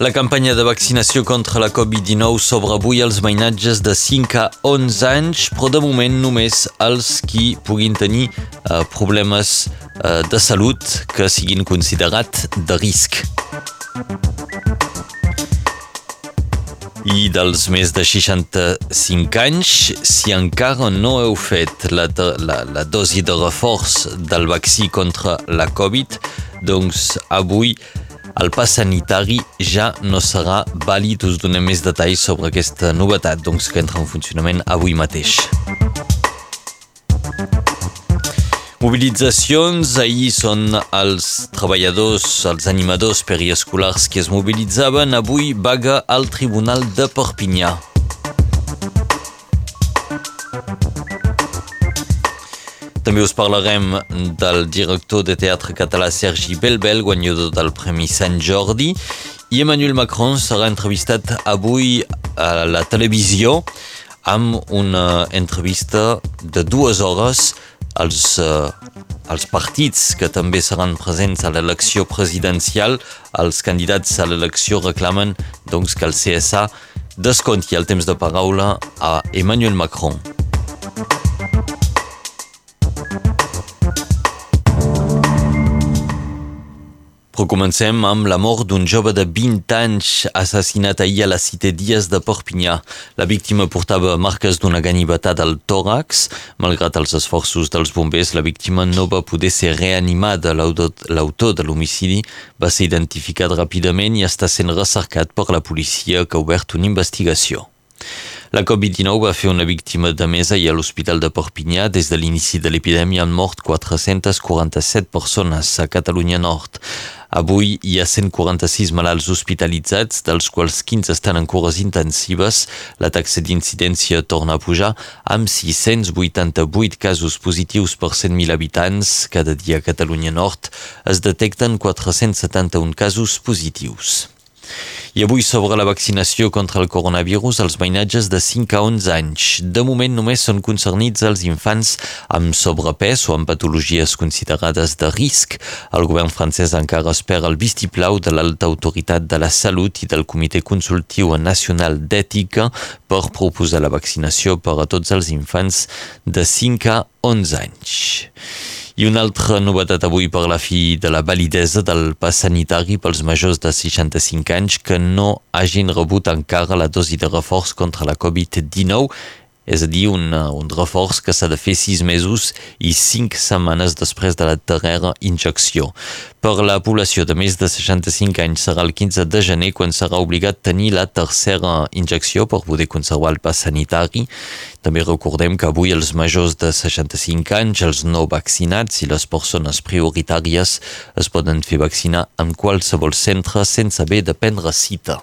La campanya de vaccinació contra la Covid-19 s'obre avui als mainatges de 5 a 11 anys, però de moment només els qui puguin tenir eh, problemes eh, de salut que siguin considerats de risc. I dels més de 65 anys, si encara no heu fet la, la, la dosi de reforç del vaccí contra la Covid, doncs avui el pas sanitari ja no serà vàlid. Us donem més detalls sobre aquesta novetat doncs, que entra en funcionament avui mateix. Mobilitzacions. Ahir són els treballadors, els animadors periescolars que es mobilitzaven. Avui vaga al Tribunal de Perpinyà. També us parlarem del director de teatre català Sergi Belbel, guanyador del Premi Sant Jordi, i Emmanuel Macron serà entrevistat avui a la televisió amb una entrevista de dues hores als, uh, als partits que també seran presents a l'elecció presidencial. Els candidats a l'elecció reclamen doncs, que el CSA desconti el temps de paraula a Emmanuel Macron. Però comencem amb la mort d'un jove de 20 anys assassinat ahir a la Cité Dies de Perpinyà. La víctima portava marques d'una ganivetada al tòrax. Malgrat els esforços dels bombers, la víctima no va poder ser reanimada. L'autor de l'homicidi va ser identificat ràpidament i està sent recercat per la policia que ha obert una investigació. La Covid-19 va fer una víctima de més ahir a l'Hospital de Perpinyà. Des de l'inici de l'epidèmia han mort 447 persones a Catalunya Nord. Avui hi ha 146 malalts hospitalitzats, dels quals 15 estan en cures intensives. La taxa d'incidència torna a pujar amb 688 casos positius per 100.000 habitants. Cada dia a Catalunya Nord es detecten 471 casos positius. I avui s'obre la vaccinació contra el coronavirus als veïnatges de 5 a 11 anys. De moment només són concernits els infants amb sobrepès o amb patologies considerades de risc. El govern francès encara espera el vistiplau de l'alta autoritat de la salut i del Comitè Consultiu Nacional d'Ètica per proposar la vaccinació per a tots els infants de 5 a 11 anys. I una altra novetat avui per la fi de la validesa del pas sanitari pels majors de 65 anys que no hagin rebut encara la dosi de reforç contra la Covid-19 és a dir, un, un reforç que s'ha de fer sis mesos i cinc setmanes després de la darrera injecció. Per la població de més de 65 anys serà el 15 de gener quan serà obligat tenir la tercera injecció per poder conservar el pas sanitari. També recordem que avui els majors de 65 anys, els no vaccinats i les persones prioritàries es poden fer vaccinar en qualsevol centre sense haver de prendre cita.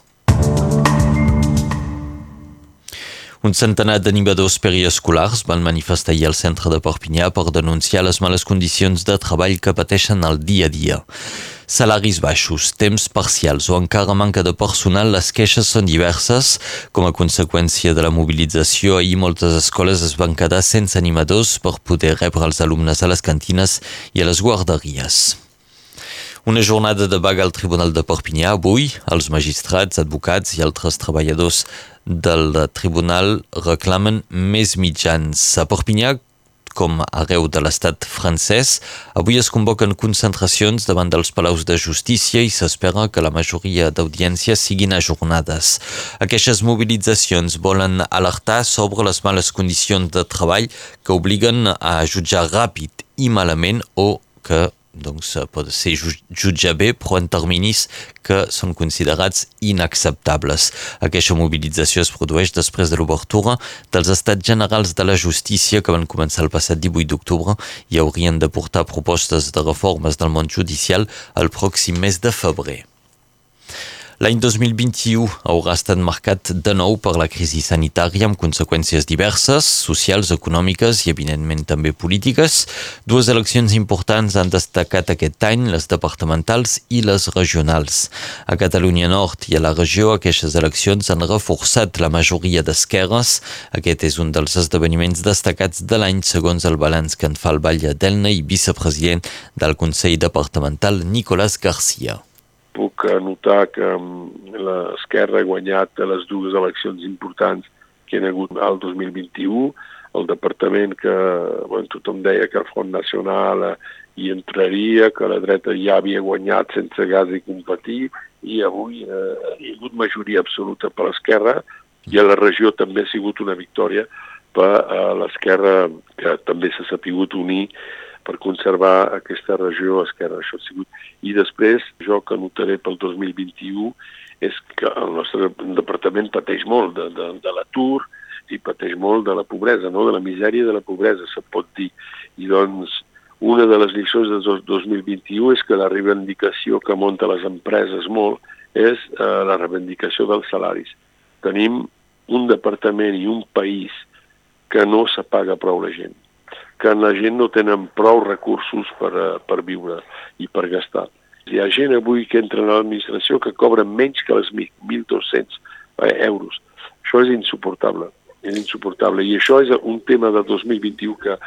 Un centenar d'animadors periescolars van manifestar ahir al centre de Perpinyà per denunciar les males condicions de treball que pateixen al dia a dia. Salaris baixos, temps parcials o encara manca de personal, les queixes són diverses. Com a conseqüència de la mobilització, ahir moltes escoles es van quedar sense animadors per poder rebre els alumnes a les cantines i a les guarderies. Una jornada de vaga al Tribunal de Perpinyà avui. Els magistrats, advocats i altres treballadors del tribunal reclamen més mitjans. A Perpinyà, com arreu de l'estat francès, avui es convoquen concentracions davant dels palaus de justícia i s'espera que la majoria d'audiències siguin ajornades. Aquestes mobilitzacions volen alertar sobre les males condicions de treball que obliguen a jutjar ràpid i malament o que doncs pot ser jutjar bé, però en terminis que són considerats inacceptables. Aquesta mobilització es produeix després de l'obertura dels estats generals de la justícia que van començar el passat 18 d'octubre i haurien de portar propostes de reformes del món judicial el pròxim mes de febrer. L'any 2021 haurà estat marcat de nou per la crisi sanitària amb conseqüències diverses, socials, econòmiques i evidentment també polítiques. Dues eleccions importants han destacat aquest any, les departamentals i les regionals. A Catalunya Nord i a la regió aquestes eleccions han reforçat la majoria d'esquerres. Aquest és un dels esdeveniments destacats de l'any segons el balanç que en fa el Batlle d'Elna i vicepresident del Consell Departamental Nicolás Garcia. Puc anotar que mm, l'esquerra ha guanyat les dues eleccions importants que hi ha hagut al 2021, el departament que bueno, tothom deia que el Front Nacional eh, hi entraria, que la dreta ja havia guanyat sense gas i competir, i avui eh, hi ha hagut majoria absoluta per l'esquerra, i a la regió també ha sigut una victòria per eh, l'esquerra que també s'ha sapigut unir per conservar aquesta regió esquerra. Això ha sigut. I després, jo que notaré pel 2021 és que el nostre departament pateix molt de, de, de l'atur i pateix molt de la pobresa, no? de la misèria de la pobresa, se pot dir. I doncs, una de les lliçons del 2021 és que la reivindicació que munta les empreses molt és eh, la reivindicació dels salaris. Tenim un departament i un país que no s'apaga prou la gent que la gent no tenen prou recursos per, uh, per viure i per gastar. Hi ha gent avui que entra a l'administració que cobra menys que les 1.200 eh, euros. Això és insuportable, és insuportable. I això és un tema de 2021 que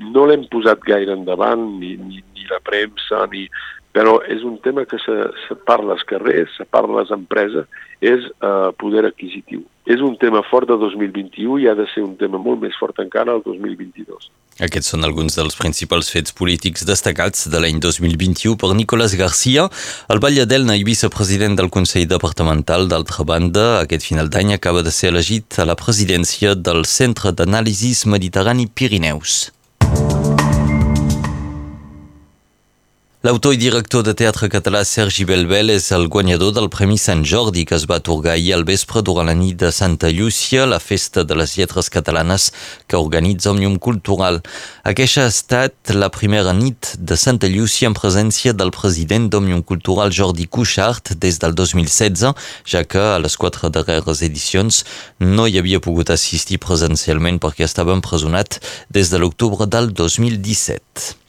no l'hem posat gaire endavant, ni, ni, ni la premsa, ni, però és un tema que se, se parla als carrers, se parla a les empreses, és uh, poder adquisitiu. És un tema fort de 2021 i ha de ser un tema molt més fort encara el 2022. Aquests són alguns dels principals fets polítics destacats de l'any 2021 per Nicolás García. El Vall d'Elna i vicepresident del Consell Departamental, d'altra banda, aquest final d'any acaba de ser elegit a la presidència del Centre d'Anàlisis Mediterrani Pirineus. L'autor i director de teatre català Sergi Belbel és el guanyador del Premi Sant Jordi que es va atorgar ahir al vespre durant la nit de Santa Llúcia, la festa de les lletres catalanes que organitza Òmnium Cultural. Aquesta ha estat la primera nit de Santa Llúcia en presència del president d'Òmnium Cultural Jordi Cuixart des del 2016, ja que a les quatre darreres edicions no hi havia pogut assistir presencialment perquè estava empresonat des de l'octubre del 2017.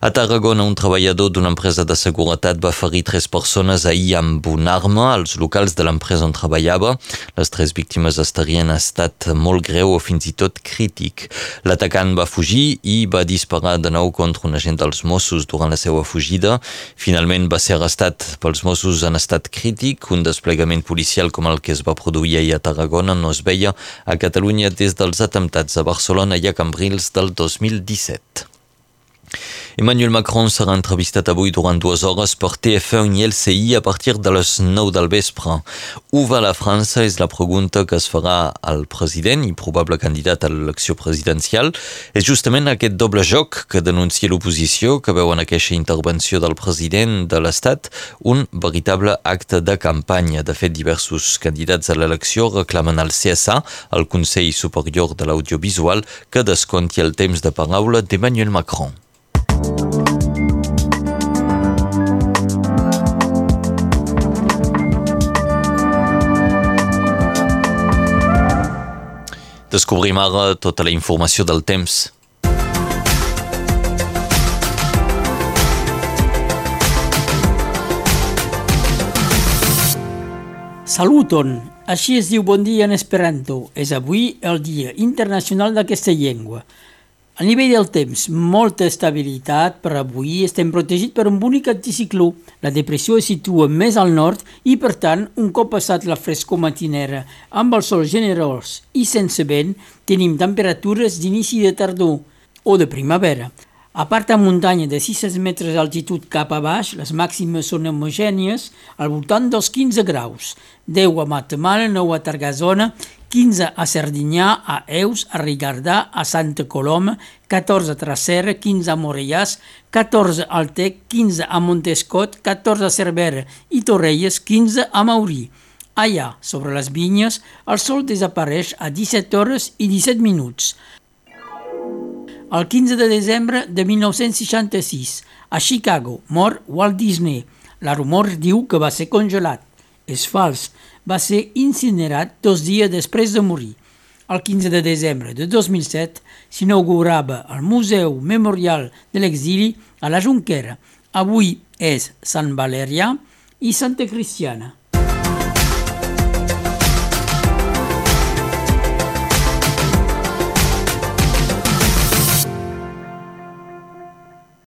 A Tarragona, un treballador d'una empresa de seguretat va ferir tres persones ahir amb una arma als locals de l'empresa on treballava. Les tres víctimes estarien en estat molt greu o fins i tot crític. L'atacant va fugir i va disparar de nou contra un agent dels Mossos durant la seva fugida. Finalment va ser arrestat pels Mossos en estat crític. Un desplegament policial com el que es va produir ahir a Tarragona no es veia a Catalunya des dels atemptats a Barcelona i a Cambrils del 2017. Emmanuel Macron serà entrevistat avui durant dues hores per TF1 i LCI a partir de les 9 del vespre. Où va la França és la pregunta que es farà al president i probable candidat a l'elecció presidencial. És justament aquest doble joc que denuncia l'oposició que veu en aquesta intervenció del president de l'Estat un veritable acte de campanya. De fet, diversos candidats a l'elecció reclamen al CSA, el Consell Superior de l'Audiovisual, que desconti el temps de paraula d'Emmanuel Macron. Descobrim ara tota la informació del temps. Saluton! Així es diu bon dia en Esperanto. És avui el Dia Internacional d'aquesta llengua. A nivell del temps, molta estabilitat per avui. Estem protegits per un bonic anticicló. La depressió es situa més al nord i, per tant, un cop passat la frescor matinera amb el sol generós i sense vent, tenim temperatures d'inici de tardor o de primavera. A part a muntanya de 600 metres d'altitud cap a baix, les màximes són homogènies al voltant dels 15 graus. 10 a Matamala, 9 a Targazona 15 a Serdinyà, a Eus, a Rigardà, a Santa Coloma, 14 a Tracera, 15 a Morellàs, 14 al Tec, 15 a Montescot, 14 a Cervera i Torrelles, 15 a Maurí. Allà, sobre les vinyes, el sol desapareix a 17 hores i 17 minuts. El 15 de desembre de 1966, a Chicago, mor Walt Disney. La rumor diu que va ser congelat. És fals va ser incinerat dos dies després de morir. El 15 de desembre de 2007 s'inaugurava el Museu Memorial de l'Exili a la Junquera. Avui és Sant Valerià i Santa Cristiana.